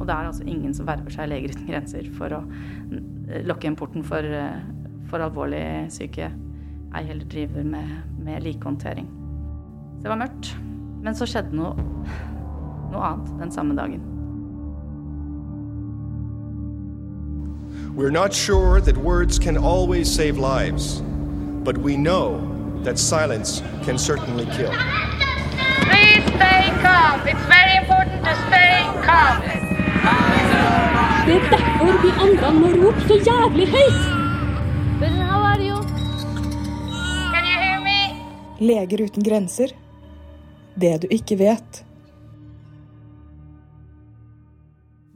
Og det er altså ingen som verver seg Leger uten grenser for å lukke igjen porten for, for alvorlig syke. Ei heller driver med, med likehåndtering. Det var mørkt. Men så skjedde noe, noe annet den samme dagen. We're not sure that words can always save lives, but we know that silence can certainly kill. Please stay calm. It's very important to stay calm. Det er derfor vi andre må rope så jævlig høyt. Leger uten grenser. Det du ikke vet.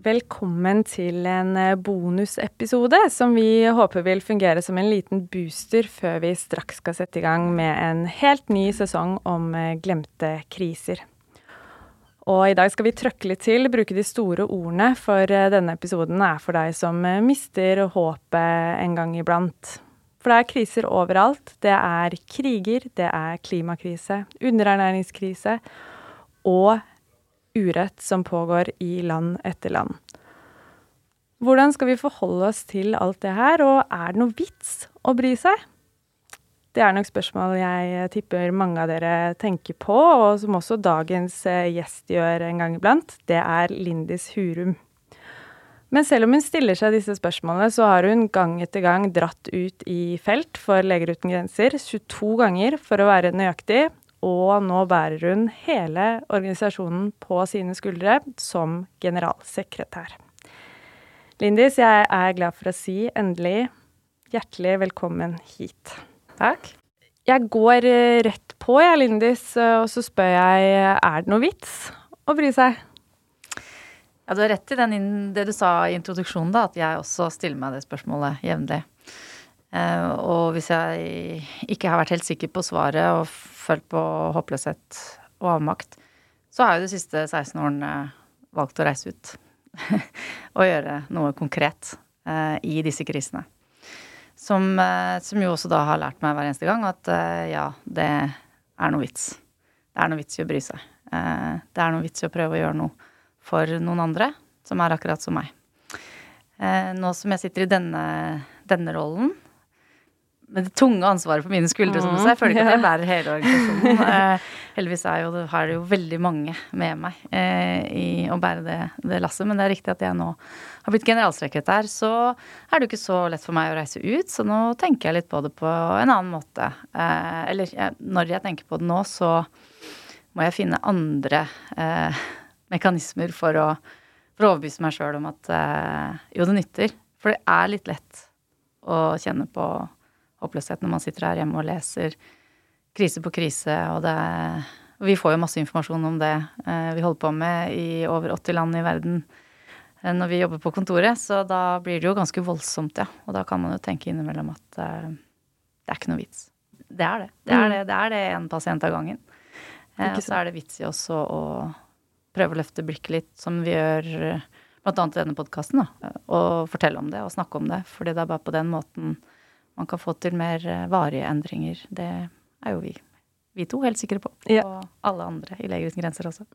Velkommen til en eh, bonusepisode som vi håper vil fungere som en liten booster før vi straks skal sette i gang med en helt ny sesong om eh, glemte kriser. Og i dag skal vi trøkke litt til, bruke de store ordene, for eh, denne episoden er for deg som mister håpet en gang iblant. For det er kriser overalt. Det er kriger, det er klimakrise, underernæringskrise og urett som pågår i land etter land. Hvordan skal vi forholde oss til alt det her, og er det noe vits å bry seg? Det er nok spørsmål jeg tipper mange av dere tenker på, og som også dagens eh, gjest gjør en gang iblant. Det er Lindis Hurum. Men selv om hun stiller seg disse spørsmålene, så har hun gang etter gang dratt ut i felt for Leger uten grenser, 22 ganger for å være nøyaktig, og nå bærer hun hele organisasjonen på sine skuldre som generalsekretær. Lindis, jeg er glad for å si endelig hjertelig velkommen hit. Takk. Jeg går eh, rett på, jeg, Lindis, og så spør jeg er det noe vits å bry seg? Ja, du har rett i den, det du sa i introduksjonen, da, at jeg også stiller meg det spørsmålet jevnlig. Uh, og hvis jeg ikke har vært helt sikker på svaret og følt på håpløshet og avmakt, så har jeg de siste 16 årene valgt å reise ut. og gjøre noe konkret i disse krisene. Som, uh, som, jo også da har lært meg hver eneste gang at ja, det er noe vits. Det er noe vits i å bry seg. det er noe vits i å prøve å gjøre noe for noen andre som er akkurat som meg. nå som jeg sitter i denne, denne rollen, med det tunge ansvaret på mine skuldre, Mm. sa. Jeg føler ikke at jeg bærer hele organisasjonen. Eh, heldigvis er jo, har det jo veldig mange med meg eh, i å bære det, det, lasset. Men det er riktig at jeg nå har blitt generalsekretær, så er det jo ikke så lett for meg å reise ut. Så nå tenker jeg litt på det på en annen måte. Eh, eller jeg, når jeg tenker på det nå, så må jeg finne andre eh, mekanismer for å, for å overbevise meg sjøl om at eh, jo, det nytter. For det er litt lett å kjenne på håpløshet når man sitter her hjemme og leser krise på krise, og det og Vi får jo masse informasjon om det eh, vi holder på med i over 80 land i verden eh, når vi jobber på kontoret, så da blir det jo ganske voldsomt, ja. Og da kan man jo tenke innimellom at uh, det er ikke noe vits. Det er det. Det er mm. det, det, er det en pasient av gangen. Eh, og så er det vits i også å prøve å løfte blikket litt, som vi gjør annet i denne podkasten, og fortelle om det og snakke om det. Fordi det er bare på den måten man kan få til mer eh, varige endringer. Det er jo vi, vi to helt sikre på. Ja. Og alle andre i Leger uten grenser også.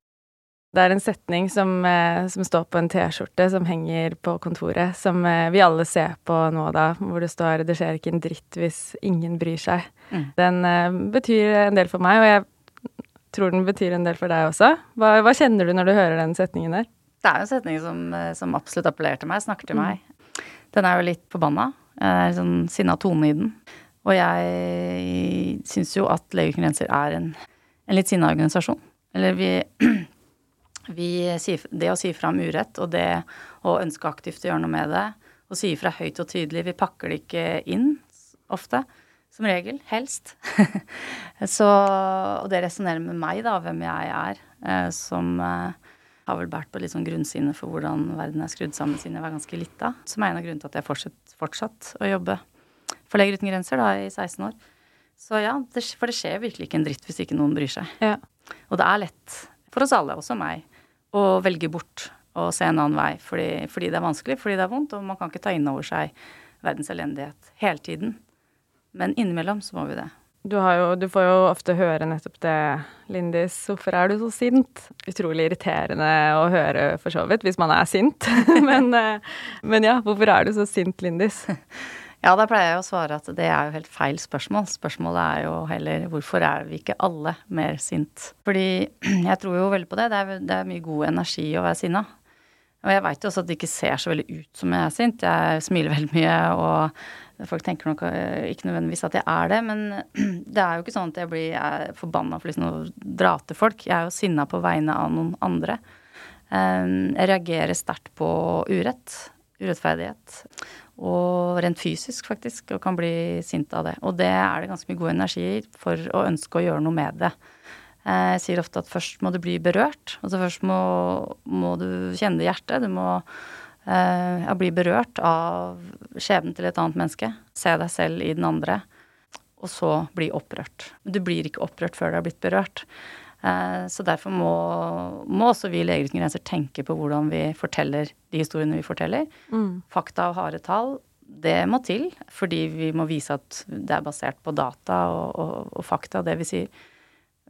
Det er en setning som, eh, som står på en T-skjorte som henger på kontoret, som eh, vi alle ser på nå da, hvor det står 'det skjer ikke en dritt hvis ingen bryr seg'. Mm. Den betyr en del for meg, og jeg tror den betyr en del for deg også. Hva, hva kjenner du når du hører den setningen der? Det er jo en setning som, som absolutt appellerer til meg, snakker til mm. meg. Den er jo litt forbanna, det er sånn sinna tone i den. Og jeg syns jo at Leger uten grenser er en, en litt sinna organisasjon. Eller vi, vi Det å si fra om urett og det å ønske aktivt å gjøre noe med det, og si fra høyt og tydelig Vi pakker det ikke inn ofte. Som regel. Helst. Så, og det resonnerer med meg, da, hvem jeg er, eh, som eh, har vel båret på litt sånn grunnsinne for hvordan verden er skrudd sammen siden jeg var ganske lita. Som er en av grunnene til at jeg fortsatt, fortsatt å jobbe for Leger uten grenser da, i 16 år. Så ja, det, for det skjer virkelig ikke en dritt hvis ikke noen bryr seg. Ja. Og det er lett for oss alle, også meg, å velge bort og se en annen vei fordi, fordi det er vanskelig, fordi det er vondt, og man kan ikke ta inn over seg verdens elendighet hele tiden. Men innimellom så må vi det. Du, jo, du får jo ofte høre nettopp det, Lindis. Hvorfor er du så sint? Utrolig irriterende å høre, for så vidt, hvis man er sint. men, eh, men ja, hvorfor er du så sint, Lindis? Ja, da pleier jeg å svare at det er jo helt feil spørsmål. Spørsmålet er jo heller hvorfor er vi ikke alle mer sint? Fordi jeg tror jo veldig på det. Det er, det er mye god energi å være sinna. Og jeg veit jo også at det ikke ser så veldig ut som jeg er sint. Jeg smiler veldig mye, og folk tenker nok eh, ikke nødvendigvis at jeg er det. Men det er jo ikke sånn at jeg blir forbanna for liksom å dra til folk. Jeg er jo sinna på vegne av noen andre. Eh, jeg reagerer sterkt på urett. Urettferdighet. Og rent fysisk, faktisk, og kan bli sint av det. Og det er det ganske mye god energi for å ønske å gjøre noe med det. Eh, jeg sier ofte at først må du bli berørt. Altså først må, må du kjenne hjertet. Du må eh, ja, bli berørt av skjebnen til et annet menneske. Se deg selv i den andre. Og så bli opprørt. Du blir ikke opprørt før du har blitt berørt. Eh, så derfor må, må også vi i Leger uten grenser tenke på hvordan vi forteller de historiene vi forteller. Mm. Fakta og harde tall, det må til, fordi vi må vise at det er basert på data og, og, og fakta, det vi sier.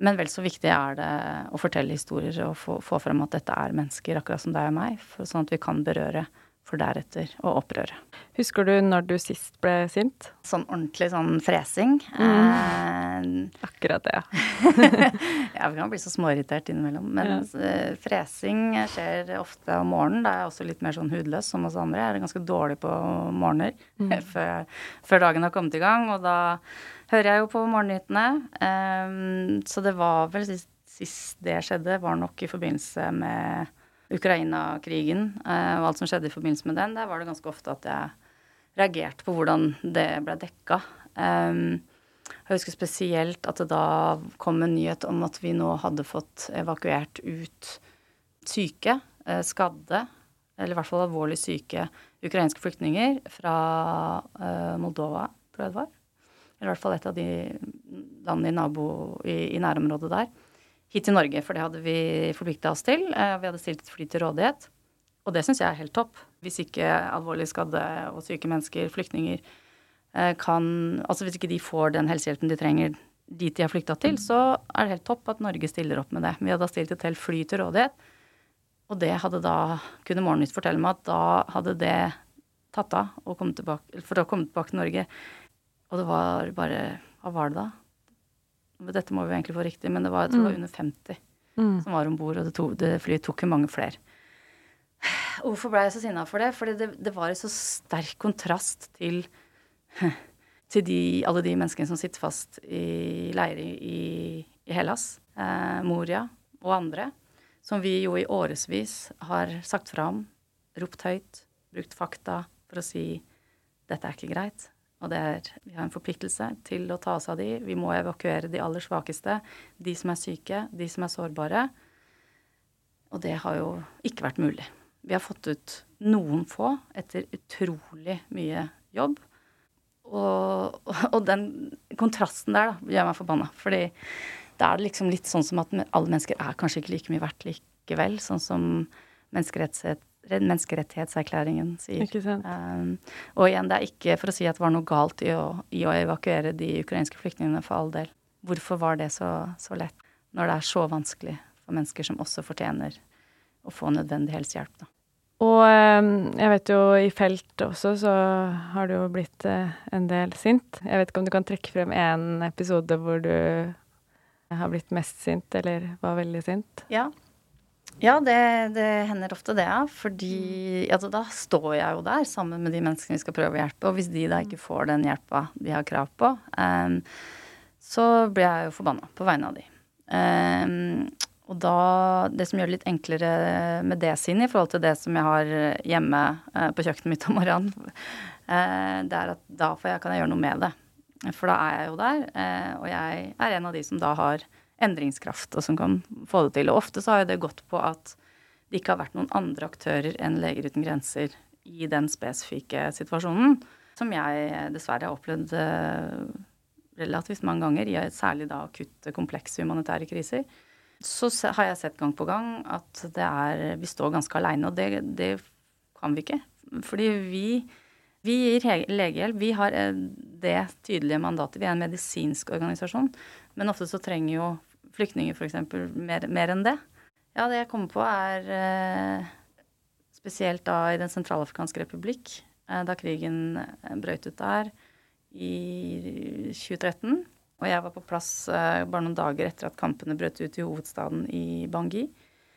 Men vel så viktig er det å fortelle historier og få, få frem at dette er mennesker, akkurat som deg og meg, sånn at vi kan berøre for deretter å opprøre. Husker du når du sist ble sint? Sånn ordentlig sånn fresing. Mm. Eh, Akkurat det, ja. vi kan bli så småirritert innimellom. Men ja. Eh, fresing skjer ofte om morgenen. Da er jeg også litt mer sånn hudløs som oss andre. Jeg er ganske dårlig på morgener mm. før, før, dagen har kommet i gang. Og da hører jeg jo på morgennyhetene. Um, så det var vel sist, sist det skjedde, var nok i forbindelse med Ukraina-krigen eh, og alt som skjedde i forbindelse med den, der var det ganske ofte at jeg reagerte på hvordan det ble dekka. Um, jeg husker spesielt at det da kom en nyhet om at vi nå hadde fått evakuert ut syke, eh, skadde, eller i hvert fall alvorlig syke ukrainske flyktninger fra uh, Moldova, tror jeg det var. Eller i hvert fall et av de landene i, nabo, i, i nærområdet der hit til Norge, for det hadde vi forplikta oss til. Eh, vi hadde stilt et fly til rådighet. Og det syns jeg er helt topp. Hvis ikke alvorlig skadde og syke mennesker, flyktninger, eh, kan Altså hvis ikke de får den helsehjelpen de trenger dit de har flykta til, så er det helt topp at Norge stiller opp med det. Vi hadde stilt et helt fly til rådighet. Og det hadde da, kunne Morgennytt fortelle meg at da hadde det tatt av for å komme tilbake til Norge. Og det var bare Hva var det da? Dette må vi egentlig få riktig, men det var, jeg tror det var mm. under 50 mm. som var om bord, og det, to, det flyet tok jo mange flere. Hvorfor ble jeg så sinna for det? Fordi det, det var en så sterk kontrast til, til de, alle de menneskene som sitter fast i leirer i, i, Hellas, eh, Moria og andre, som vi jo i årevis har sagt fra om, ropt høyt, brukt fakta for å si dette er ikke greit. Og det er, vi har en forpliktelse til å ta oss av de. Vi må evakuere de aller svakeste, de som er syke, de som er sårbare. Og det har jo ikke vært mulig. Vi har fått ut noen få etter utrolig mye jobb. Og, og den kontrasten der da, gjør meg forbanna. Fordi da er det liksom litt sånn som at alle mennesker er kanskje ikke like mye verdt likevel. Sånn som menneskerettighet menneskerettighetserklæringen sier. Ikke sant. Um, og igjen, det er ikke for å si at det var noe galt i å, i å evakuere de ukrainske flyktningene, for all del. Hvorfor var det så, så, lett, når det er så vanskelig for mennesker som også fortjener å få nødvendig helsehjelp, da. Og um, jeg vet jo i felt også så har du jo blitt uh, en del sint. Jeg vet ikke om du kan trekke frem en episode hvor du har blitt mest sint, eller var veldig sint? Ja, ja, det, det, hender ofte det, ja. Fordi altså, da står jeg jo der sammen med de menneskene vi skal prøve å hjelpe. Og hvis de da ikke får den hjelpa de har krav på, um, så blir jeg jo forbanna på vegne av de. Um, og da Det som gjør det litt enklere med det sinnet i forhold til det som jeg har hjemme uh, på kjøkkenet mitt om morgenen, uh, det er at da jeg, kan jeg gjøre noe med det. For da er jeg jo der, uh, og jeg er en av de som da har endringskraft, og som kan få det til. Og ofte så har jo det gått på at det ikke har vært noen andre aktører enn Leger uten grenser i den spesifikke situasjonen, som jeg dessverre har opplevd eh, relativt mange ganger, i særlig da akutte, komplekse humanitære kriser. Så har jeg sett gang på gang at det er Vi står ganske aleine, og det, det kan vi ikke. Fordi vi Vi gir legehjelp. Vi har eh, det tydelige mandatet. Vi er en medisinsk organisasjon. Men ofte så trenger jo flyktninger f.eks. Mer, mer enn det. Ja, det jeg kommer på er eh, spesielt da i Den sentralafrikanske republikk, eh, da krigen eh, brøt ut der i 2013. Og jeg var på plass eh, bare noen dager etter at kampene brøt ut i hovedstaden i Bangui.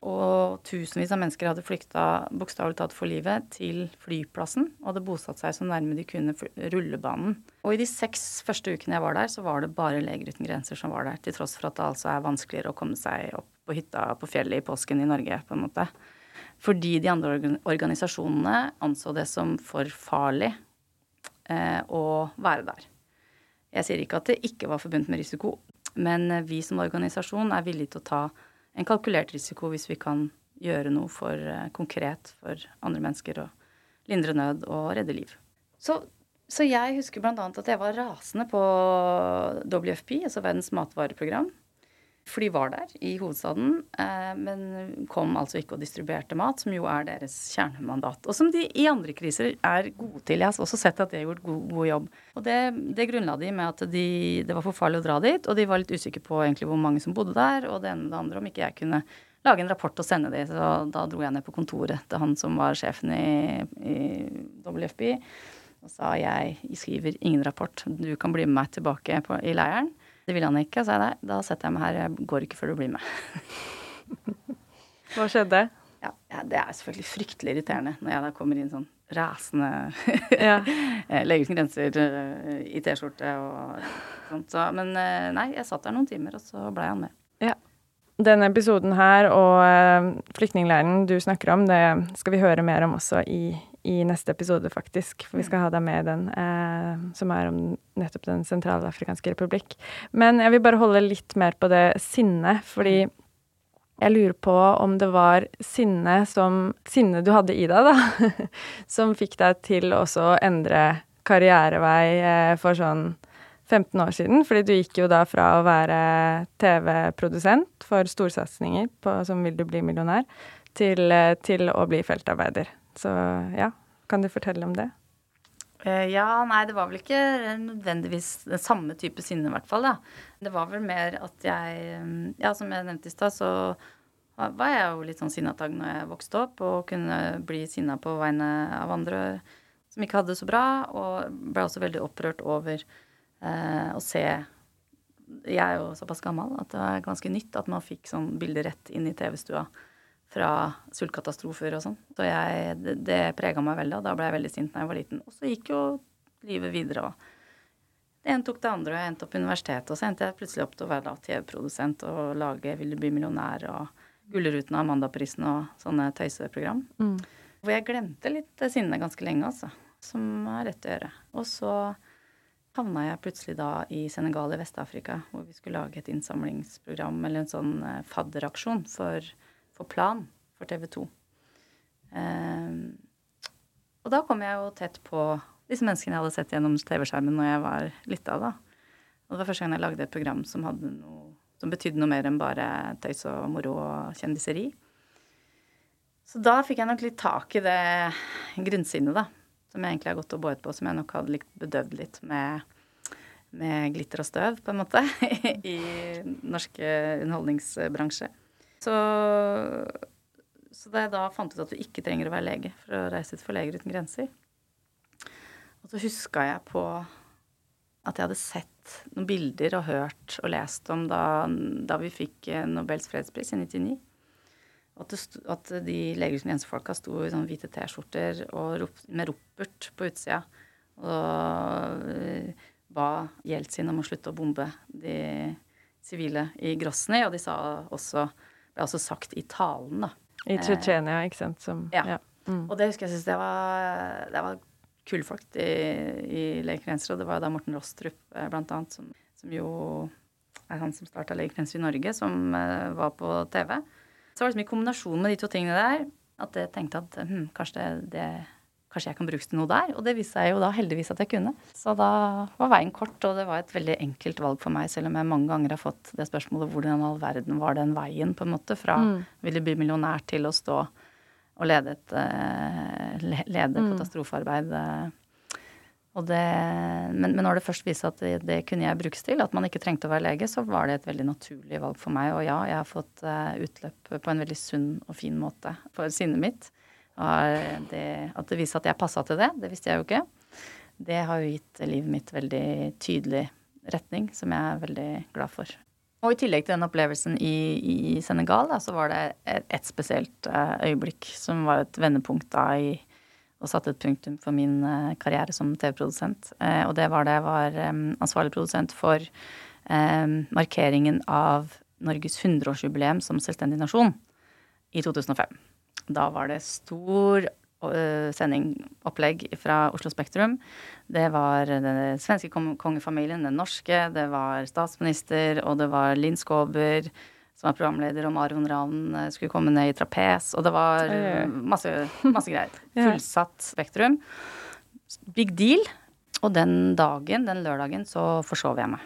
Og tusenvis av mennesker hadde flykta bokstavelig talt for livet til flyplassen og hadde bosatt seg så nærme de kunne rullebanen. Og i de seks første ukene jeg var der, så var det bare Leger uten grenser som var der. Til tross for at det altså er vanskeligere å komme seg opp på hytta på fjellet i påsken i Norge, på en måte. Fordi de andre organisasjonene anså det som for farlig eh, å være der. Jeg sier ikke at det ikke var forbundet med risiko, men eh, vi som organisasjon er villige til å ta en kalkulert risiko hvis vi kan gjøre noe for eh, konkret for andre mennesker og lindre nød og redde liv. Så, så jeg husker bl.a. at jeg var rasende på WFP, altså Verdens matvareprogram. For de var der i hovedstaden, eh, men kom altså ikke og distribuerte mat, som jo er deres kjernemandat. Og som de i andre kriser er gode til. Jeg har også sett at de har gjort god, god jobb. Og det, det grunnla de med at de, det var for farlig å dra dit, og de var litt usikre på egentlig hvor mange som bodde der, og det ene og det andre, om ikke jeg kunne lage en rapport og sende de. Så da dro jeg ned på kontoret til han som var sjefen i, i WFB, og sa jeg skriver ingen rapport, du kan bli med meg tilbake på, i leiren. Det ville han ikke, sa jeg nei, da setter jeg meg her, jeg går ikke før du blir med. Hva skjedde? Ja, ja, det er selvfølgelig fryktelig irriterende når jeg da kommer inn sånn rasende Ja. Legger uten grenser eh, i T-skjorte og sånt. Så, men eh, nei, jeg satt der noen timer, og så blei han med. Denne episoden her og eh, flyktningleiren du snakker om, det skal vi høre mer om også i, i neste episode, faktisk. For vi skal ha deg med i den, eh, som er om nettopp Den sentralafrikanske republikk. Men jeg vil bare holde litt mer på det sinnet, fordi jeg lurer på om det var sinne som Sinnet du hadde i deg, da, som fikk deg til også å endre karrierevei eh, for sånn 15 år siden, fordi du gikk jo da fra å være TV-produsent for storsatsinger på som Vil du bli millionær, til, eh, til å bli feltarbeider. Så ja, kan du fortelle om det? Eh, ja, nei, det var vel ikke nødvendigvis den samme type sinne, i hvert fall. da. Det var vel mer at jeg eh, Ja, som jeg nevnte i stad, så var jeg jo litt sånn sinnatag når jeg vokste opp, og kunne bli sinna på vegne av andre som ikke hadde det så bra, og ble også veldig opprørt over eh, å se Jeg er jo såpass gammel at det var ganske nytt at man fikk sånn bilder rett inn i TV-stua fra sultkatastrofer og sånn. Så jeg, det, det prega meg veldig, og da ble jeg veldig sint da jeg var liten. Og så gikk jo livet videre, og det ene tok det andre, og jeg endte opp på universitetet, og så endte jeg plutselig opp til å være TV-produsent og lage Vil du bli millionær og Gullruten og Amandaprisen og sånne tøyseprogram. Hvor jeg glemte litt sinnet ganske lenge, altså. Som er rett å gjøre. Og så havna jeg plutselig da i Senegal i Vest-Afrika, hvor vi skulle lage et innsamlingsprogram eller en sånn eh, fadderaksjon for, for Plan for TV 2. og da kom jeg jo tett på disse menneskene jeg hadde sett gjennom TV-skjermen når jeg var lita, da. Og det var første gang jeg lagde et program som, hadde noe, som betydde noe mer enn bare tøys og moro og kjendiseri. Så da fikk jeg nok litt tak i det grunnsinnet, da. Som jeg egentlig har gått og båret på, som jeg nok hadde bedøvd litt med, med glitter og støv, på en måte, i norske underholdningsbransje. Så, så da jeg da fant ut at du ikke trenger å være lege for å reise ut for Leger uten grenser, og så huska jeg på at jeg hadde sett noen bilder og hørt og lest om da, da vi fikk eh, Nobels fredspris i 99. At, sto, at de Leger uten grenser-folka sto i sånne hvite T-skjorter med ropert på utsida. Og eh, ba Jeltsin om å slutte å bombe de sivile i Grosny. Og de sa også, ble også sagt i talen, da. I Tsjetsjenia, ikke sant? Som, Ja. ja. Mm. Og det husker jeg syns det var, det var kule folk i, i Leger. Og det var da Morten Rostrup, eh, blant annet, som, som jo er han som starta Leger uten i Norge, som uh, var på TV. Så var det liksom i kombinasjon med de to tingene der at jeg tenkte at hm, kanskje, det, det, kanskje jeg kan brukes til noe der. Og det viste jeg jo da heldigvis at jeg kunne. Så da var veien kort, og det var et veldig enkelt valg for meg, selv om jeg mange ganger har fått det spørsmålet hvordan i all verden var den veien, på en måte, fra ville bli millionær til å stå og lede et eh, le- lede katastrofearbeid eh, det, men, men når det først viste at det, det kunne jeg brukes til, at man ikke trengte å være lege, så var det et veldig naturlig valg for meg. Og ja, jeg har fått uh, utløp på en veldig sunn og fin måte for sinnet mitt. Det, at det viste at jeg passa til det, det visste jeg jo ikke. Det har jo gitt livet mitt veldig tydelig retning, som jeg er veldig glad for. Og i tillegg til den opplevelsen i, i Senegal, da, så var det et, et spesielt uh, øyeblikk som var et vendepunkt da i og satte et punktum for min uh, karriere som TV-produsent. Uh, og det var da jeg var ansvarlig produsent for markeringen av Norges 100-årsjubileum som selvstendig nasjon i 2005. Da var det stor sending, opplegg fra Oslo Spektrum. Det var den svenske kongefamilien, den norske, det var statsminister, og det var Linn Skåber som var programleder, og Marion Ravn skulle komme ned i trapes. Og det var masse, masse greier. Fullsatt Spektrum. Big deal. Og den dagen, den lørdagen, så forsov jeg meg.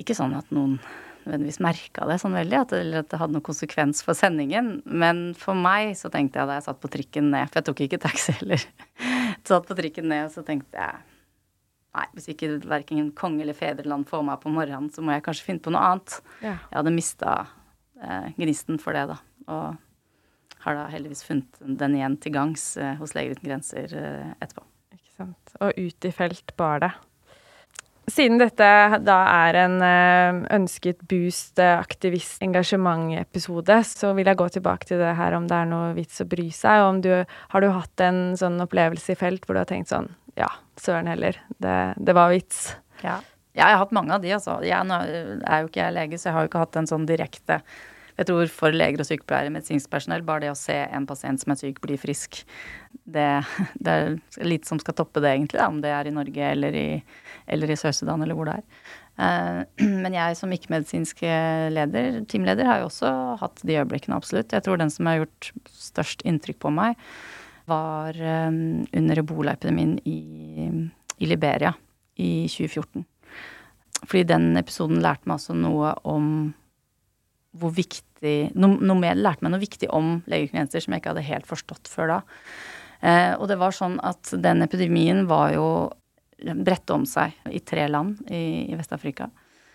Ikke sånn at noen nødvendigvis merka det sånn veldig, at det, at det, hadde noen konsekvens for sendingen. Men for meg så tenkte jeg da jeg satt på trikken ned, for jeg tok ikke taxi heller, satt på trikken ned, og så tenkte jeg nei, hvis ikke verken konge eller fedreland får meg på morgenen, så må jeg kanskje finne på noe annet. Ja. Jeg hadde mista eh, gnisten for det, da. Og har da heldigvis funnet den igjen til gangs eh, hos Leger uten grenser eh, etterpå. Ikke sant. Og ut i felt bar det. Siden dette da er en eh, ønsket boost, eh, så vil jeg gå tilbake til det her om det er noe vits å bry seg. Om du, har du hatt en sånn opplevelse i felt hvor du har tenkt sånn Ja, søren heller, det, det var vits. Ja. ja. jeg har hatt mange av de, altså. Jeg er jo ikke jeg lege, så jeg har jo ikke hatt en sånn direkte jeg tror for leger og sykepleiere, medisinsk personell, bare det å se en pasient som er syk, bli frisk, det, det er lite som skal toppe det, egentlig, da, om det er i Norge eller i, eller i Sør-Sudan eller hvor det er. Eh, men jeg som ikke-medisinsk leder, teamleder, har jo også hatt de øyeblikkene, absolutt. Jeg tror den som har gjort størst inntrykk på meg, var eh, under ebolaepidemien i, i Liberia i 2014. Fordi den episoden lærte meg også noe om hvor viktig Noe, noe mer lærte meg noe viktig om legeklienter som jeg ikke hadde helt forstått før da. Eh, og det var sånn at den epidemien var jo bredte om seg i tre land i, i Vest-Afrika.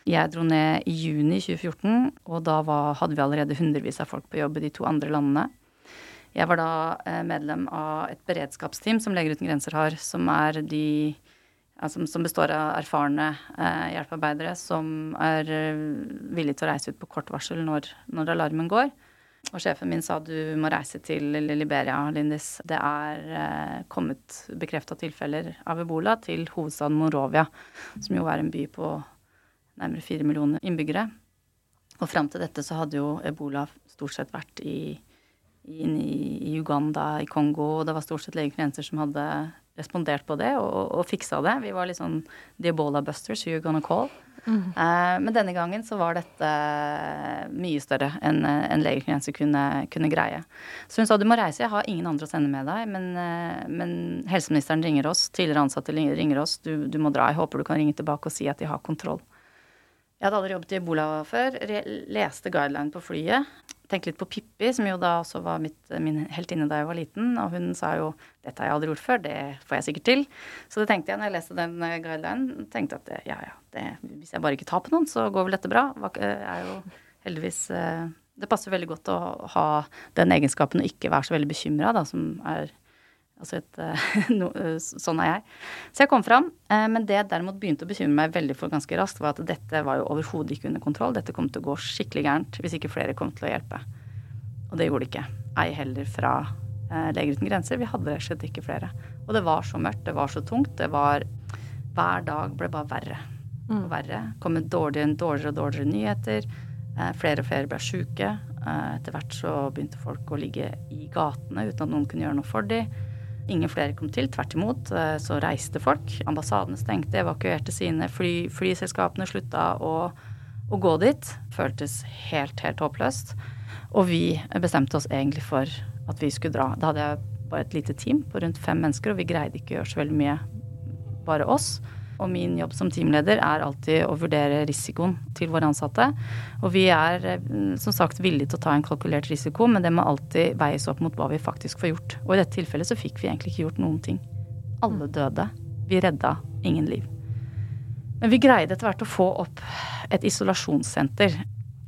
Jeg dro ned i juni 2014, og da var, hadde vi allerede hundrevis av folk på jobb i de to andre landene. Jeg var da eh, medlem av et beredskapsteam som Leger uten grenser har, som er de altså, som består av erfarne eh, hjelpearbeidere som er eh, villige til å reise ut på kort varsel når, når, alarmen går. Og sjefen min sa du må reise til Liberia, Lindis. Det er eh, kommet bekrefta tilfeller av ebola til hovedstaden Morovia, som jo er en by på nærmere fire millioner innbyggere. Og fram til dette så hadde jo ebola stort sett vært i, inn i Uganda, i Kongo, og det var stort sett legeklienter som hadde respondert på det og, og fiksa det. Vi var litt sånn The Ebola Busters, you're gonna call. Mm. Uh, men denne gangen så var dette mye større enn en legeklienser kunne, kunne, greie. Så hun sa du må reise, jeg har ingen andre å sende med deg, men, uh, men helseministeren ringer oss, tidligere ansatte ringer oss, du, du, må dra, jeg håper du kan ringe tilbake og si at de har kontroll. Jeg hadde aldri jobbet i ebola før, leste guideline på flyet Tenkte litt på Pippi, som jo da også var mitt, min heltinne da jeg var liten. Og hun sa jo 'dette har jeg aldri gjort før, det får jeg sikkert til'. Så det tenkte jeg når jeg leste den guideline, guidelinen. tenkte at det, ja ja, det, hvis jeg bare ikke tar på noen, så går vel dette bra. Det er jo heldigvis eh, Det passer veldig godt å ha den egenskapen og ikke være så veldig bekymra, da, som er Altså et, eh, no, eh, sånn er jeg. Så jeg kom fram. Eh, men det jeg derimot begynte å bekymre meg veldig for ganske raskt, var at dette var jo overhodet ikke under kontroll. Dette kom til å gå skikkelig gærent hvis ikke flere kom til å hjelpe. Og det gjorde det ikke. Ei heller fra Leger uten grenser. Vi hadde rett og slett ikke flere. Og det var så mørkt, det var så tungt. Det var Hver dag ble bare verre og mm. verre. Kom med dårligere, dårligere og dårligere nyheter. Flere og flere ble sjuke. Etter hvert så begynte folk å ligge i gatene uten at noen kunne gjøre noe for dem. Ingen flere kom til. Tvert imot eh, så reiste folk. Ambassadene stengte, evakuerte sine. Fly, flyselskapene slutta å, å, gå dit. Føltes helt, helt håpløst. Og vi bestemte oss egentlig for at vi skulle dra. Da hadde jeg bare et lite team på rundt fem mennesker, og vi greide ikke å gjøre så veldig mye bare oss. Og min jobb som teamleder er alltid å vurdere risikoen til våre ansatte. Og vi er eh, som sagt villige til å ta en kalkulert risiko, men det må alltid veies opp mot hva vi faktisk får gjort. Og i dette tilfellet så fikk vi egentlig ikke gjort noen ting. Alle døde Vi redda ingen liv. Men vi greide etter hvert å få opp et isolasjonssenter.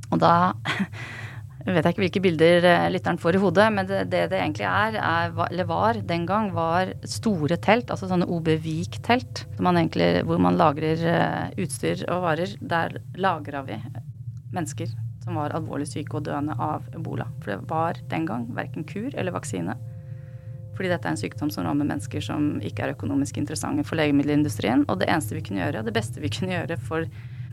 Og da vet jeg ikke hvilke bilder eh, lytteren får i hodet, men det det, egentlig er, er, eller var den gang, var store telt, altså sånne OB-Vik-telt, hvor man lagrer eh, utstyr og varer. Der lagra vi mennesker som var alvorlig syke og døende av ebola. For det var den gang verken kur eller vaksine. Fordi dette er en sykdom som rammer mennesker som ikke er økonomisk interessante for legemiddelindustrien. Og det eneste vi kunne gjøre, og det beste vi kunne gjøre for,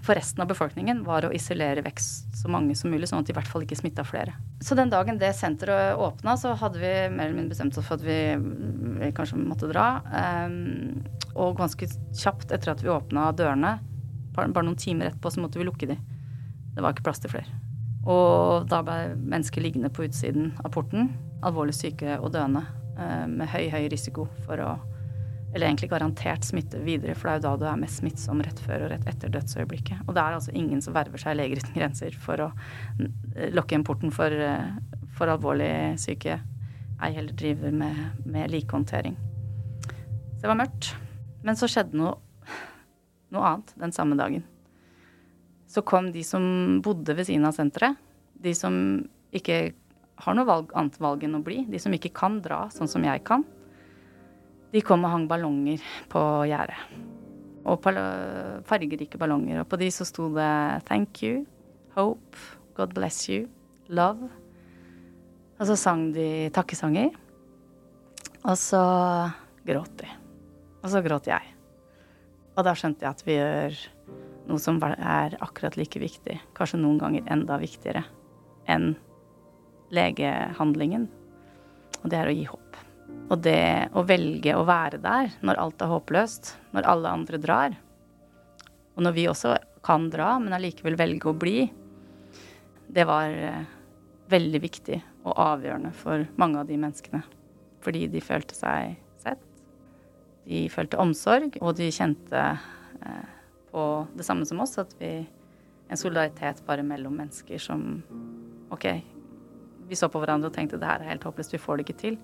for resten av befolkningen, var å isolere vekk så mange som mulig, sånn at de i hvert fall ikke smitta flere. Så den dagen det senteret åpna, så hadde vi mer eller mindre bestemt oss for at vi, kanskje måtte dra. Um, og ganske kjapt etter at vi åpna dørene, bare noen timer etterpå, så måtte vi lukke de. Det var ikke plass til flere. Og da ble mennesker liggende på utsiden av porten, alvorlig syke og døende, eh, med høy, høy risiko for å Eller egentlig garantert smitte videre, for det er jo da du er mest smittsom rett før og rett etter dødsøyeblikket. Og det er altså ingen som verver seg Leger uten grenser for å lukke igjen porten for, eh, for alvorlig syke, ei heller driver med, med likehåndtering. Så det var mørkt. Men så skjedde noe, noe annet den samme dagen så kom de som bodde ved siden av senteret, de som ikke har noe valg, annet valg enn å bli, de som ikke kan dra sånn som jeg kan, de kom og hang ballonger på gjerdet. Og fargerike ballonger. Og på de så sto det 'Thank you', 'Hope', 'God bless you', 'Love'. Og så sang de takkesanger. Og så gråt de. Og så gråt jeg. Og da skjønte jeg at vi gjør noe som er akkurat like viktig, kanskje noen ganger enda viktigere enn legehandlingen. Og det er å gi håp. Og det å velge å være der når alt er håpløst, når alle andre drar, og når vi også kan dra, men allikevel velge å bli, det var eh, veldig viktig og avgjørende for mange av de menneskene. Fordi de følte seg sett, de følte omsorg, og de kjente eh, på det samme som oss, at vi En solidaritet bare mellom mennesker som OK, vi så på hverandre og tenkte det her er helt håpløst, vi får det ikke til.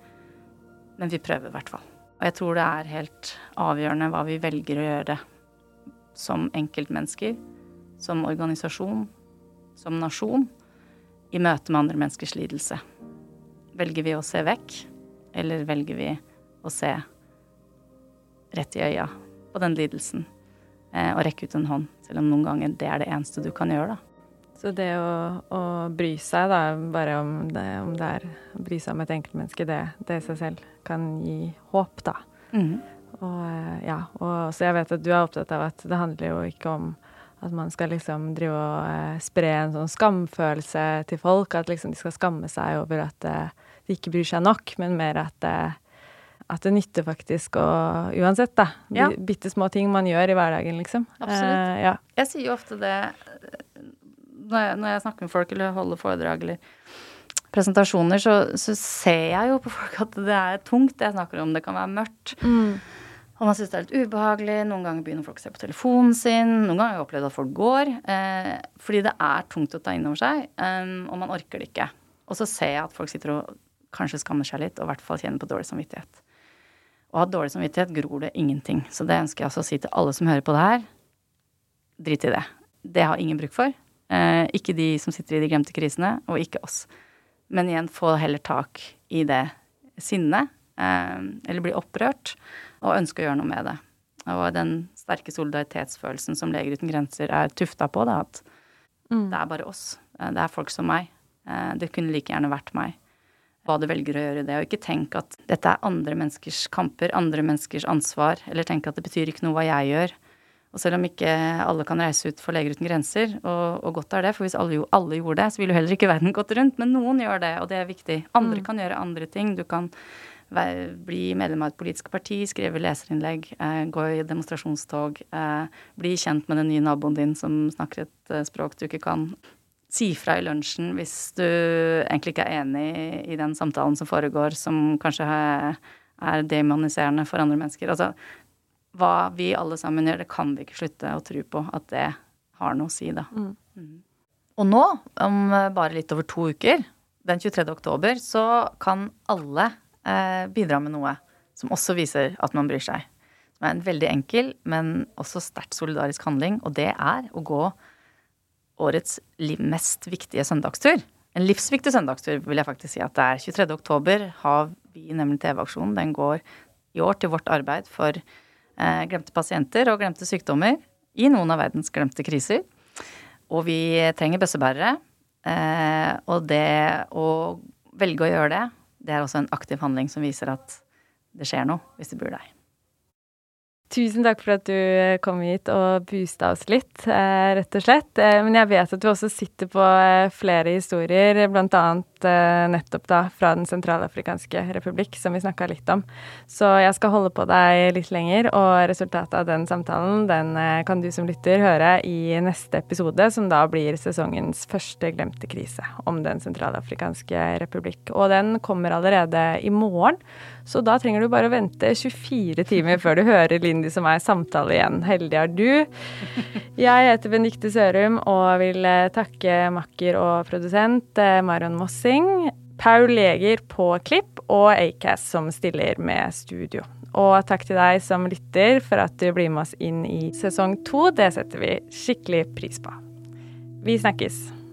Men vi prøver i hvert fall. Og jeg tror det er helt avgjørende hva vi velger å gjøre som enkeltmennesker, som organisasjon, som nasjon, i møte med andre menneskers lidelse. Velger vi å se vekk, eller velger vi å se rett i øya på den lidelsen Eh, og rekke ut en hånd, selv om noen ganger det er det eneste du kan gjøre, da. Så det å, å bry seg, da, bare om det, om det, er å bry seg om et enkeltmenneske, det, det i seg selv kan gi håp, da. Mm. Og eh, ja, og så jeg vet at du er opptatt av at det handler jo ikke om at man skal liksom drive og eh, spre en sånn skamfølelse til folk, at liksom de skal skamme seg over at eh, de ikke bryr seg nok, men mer at eh, at det nytter faktisk å Uansett, da. Ja. Bitte små ting man gjør i hverdagen, liksom. Absolutt. Ja. Jeg sier jo ofte det når jeg, når jeg, snakker med folk eller holder foredrag eller presentasjoner, så, så, ser jeg jo på folk at det er tungt, det jeg snakker om. Det kan være mørkt. Mm. Og man syns det er litt ubehagelig. Noen ganger begynner folk å se på telefonen sin. Noen ganger har jeg opplevd at folk går. Eh, fordi det er tungt å ta inn over seg, um, og man orker det ikke. Og så ser jeg at folk sitter og kanskje skammer seg litt, og i hvert fall kjenner på dårlig samvittighet. Og av dårlig samvittighet gror det ingenting. Så det ønsker jeg også å si til alle som hører på det her. Drit i det. Det har ingen bruk for. Eh, ikke de som sitter i de glemte krisene, og ikke oss. Men igjen, få heller tak i det sinnet, eh, eller bli opprørt, og ønske å gjøre noe med det. Og den sterke solidaritetsfølelsen som Leger uten grenser er tufta på, det at mm. det er bare oss. Eh, det er folk som meg. Eh, det kunne like gjerne vært meg hva du velger å gjøre i det, og ikke tenk at dette er andre menneskers kamper, andre menneskers ansvar, eller tenk at det betyr ikke noe hva jeg gjør. Og selv om ikke alle kan reise ut for Leger uten grenser, og, og godt er det, for hvis alle, alle, gjorde det, så ville jo heller ikke verden gått rundt, men noen gjør det, og det er viktig. Andre mm. kan gjøre andre ting. Du kan være, bli medlem av et politisk parti, skrive leserinnlegg, eh, gå i demonstrasjonstog, eh, bli kjent med den nye naboen din som snakker et eh, språk du ikke kan si fra i lunsjen hvis du egentlig ikke er enig i den samtalen som foregår, som kanskje er demoniserende for andre mennesker. Altså, hva vi alle sammen gjør, det kan vi ikke slutte å tro på at det har noe å si, da. Mm. Mm. Og nå, om bare litt over to uker, den 23. oktober, så kan alle eh, bidra med noe som også viser at man bryr seg. Som er en veldig enkel, men også sterkt solidarisk handling, og det er å gå årets mest viktige søndagstur. En livsviktig søndagstur, vil jeg faktisk si at det er. 23. oktober har vi nemlig TV-aksjonen. Den går i år til vårt arbeid for eh, glemte pasienter og glemte sykdommer i noen av verdens glemte kriser. Og vi trenger bøssebærere. Eh, og det å velge å gjøre det, det er også en aktiv handling som viser at det skjer noe hvis du bor deg. Tusen takk for at du eh, kom hit og boosta oss litt, eh, rett og slett. Eh, men jeg vet at du også sitter på flere historier, bl.a. nettopp da fra Den sentralafrikanske republikk, som vi snakka litt om. Så jeg skal holde på deg litt lenger, og resultatet av den samtalen den kan du som lytter høre i neste episode, som da blir sesongens første glemte krise om Den sentralafrikanske republikk. Og den kommer allerede i morgen. Så da trenger du bare å vente 24 timer før du hører Lindy som er i samtale igjen. Heldig er du. Jeg heter Benikte Sørum og vil eh, takke makker og produsent eh, Marion Mossing, Paul Leger på klipp og Acast som stiller med studio. Og takk til deg som lytter for at du blir med oss inn i sesong to. Det setter vi skikkelig pris på. Vi snakkes.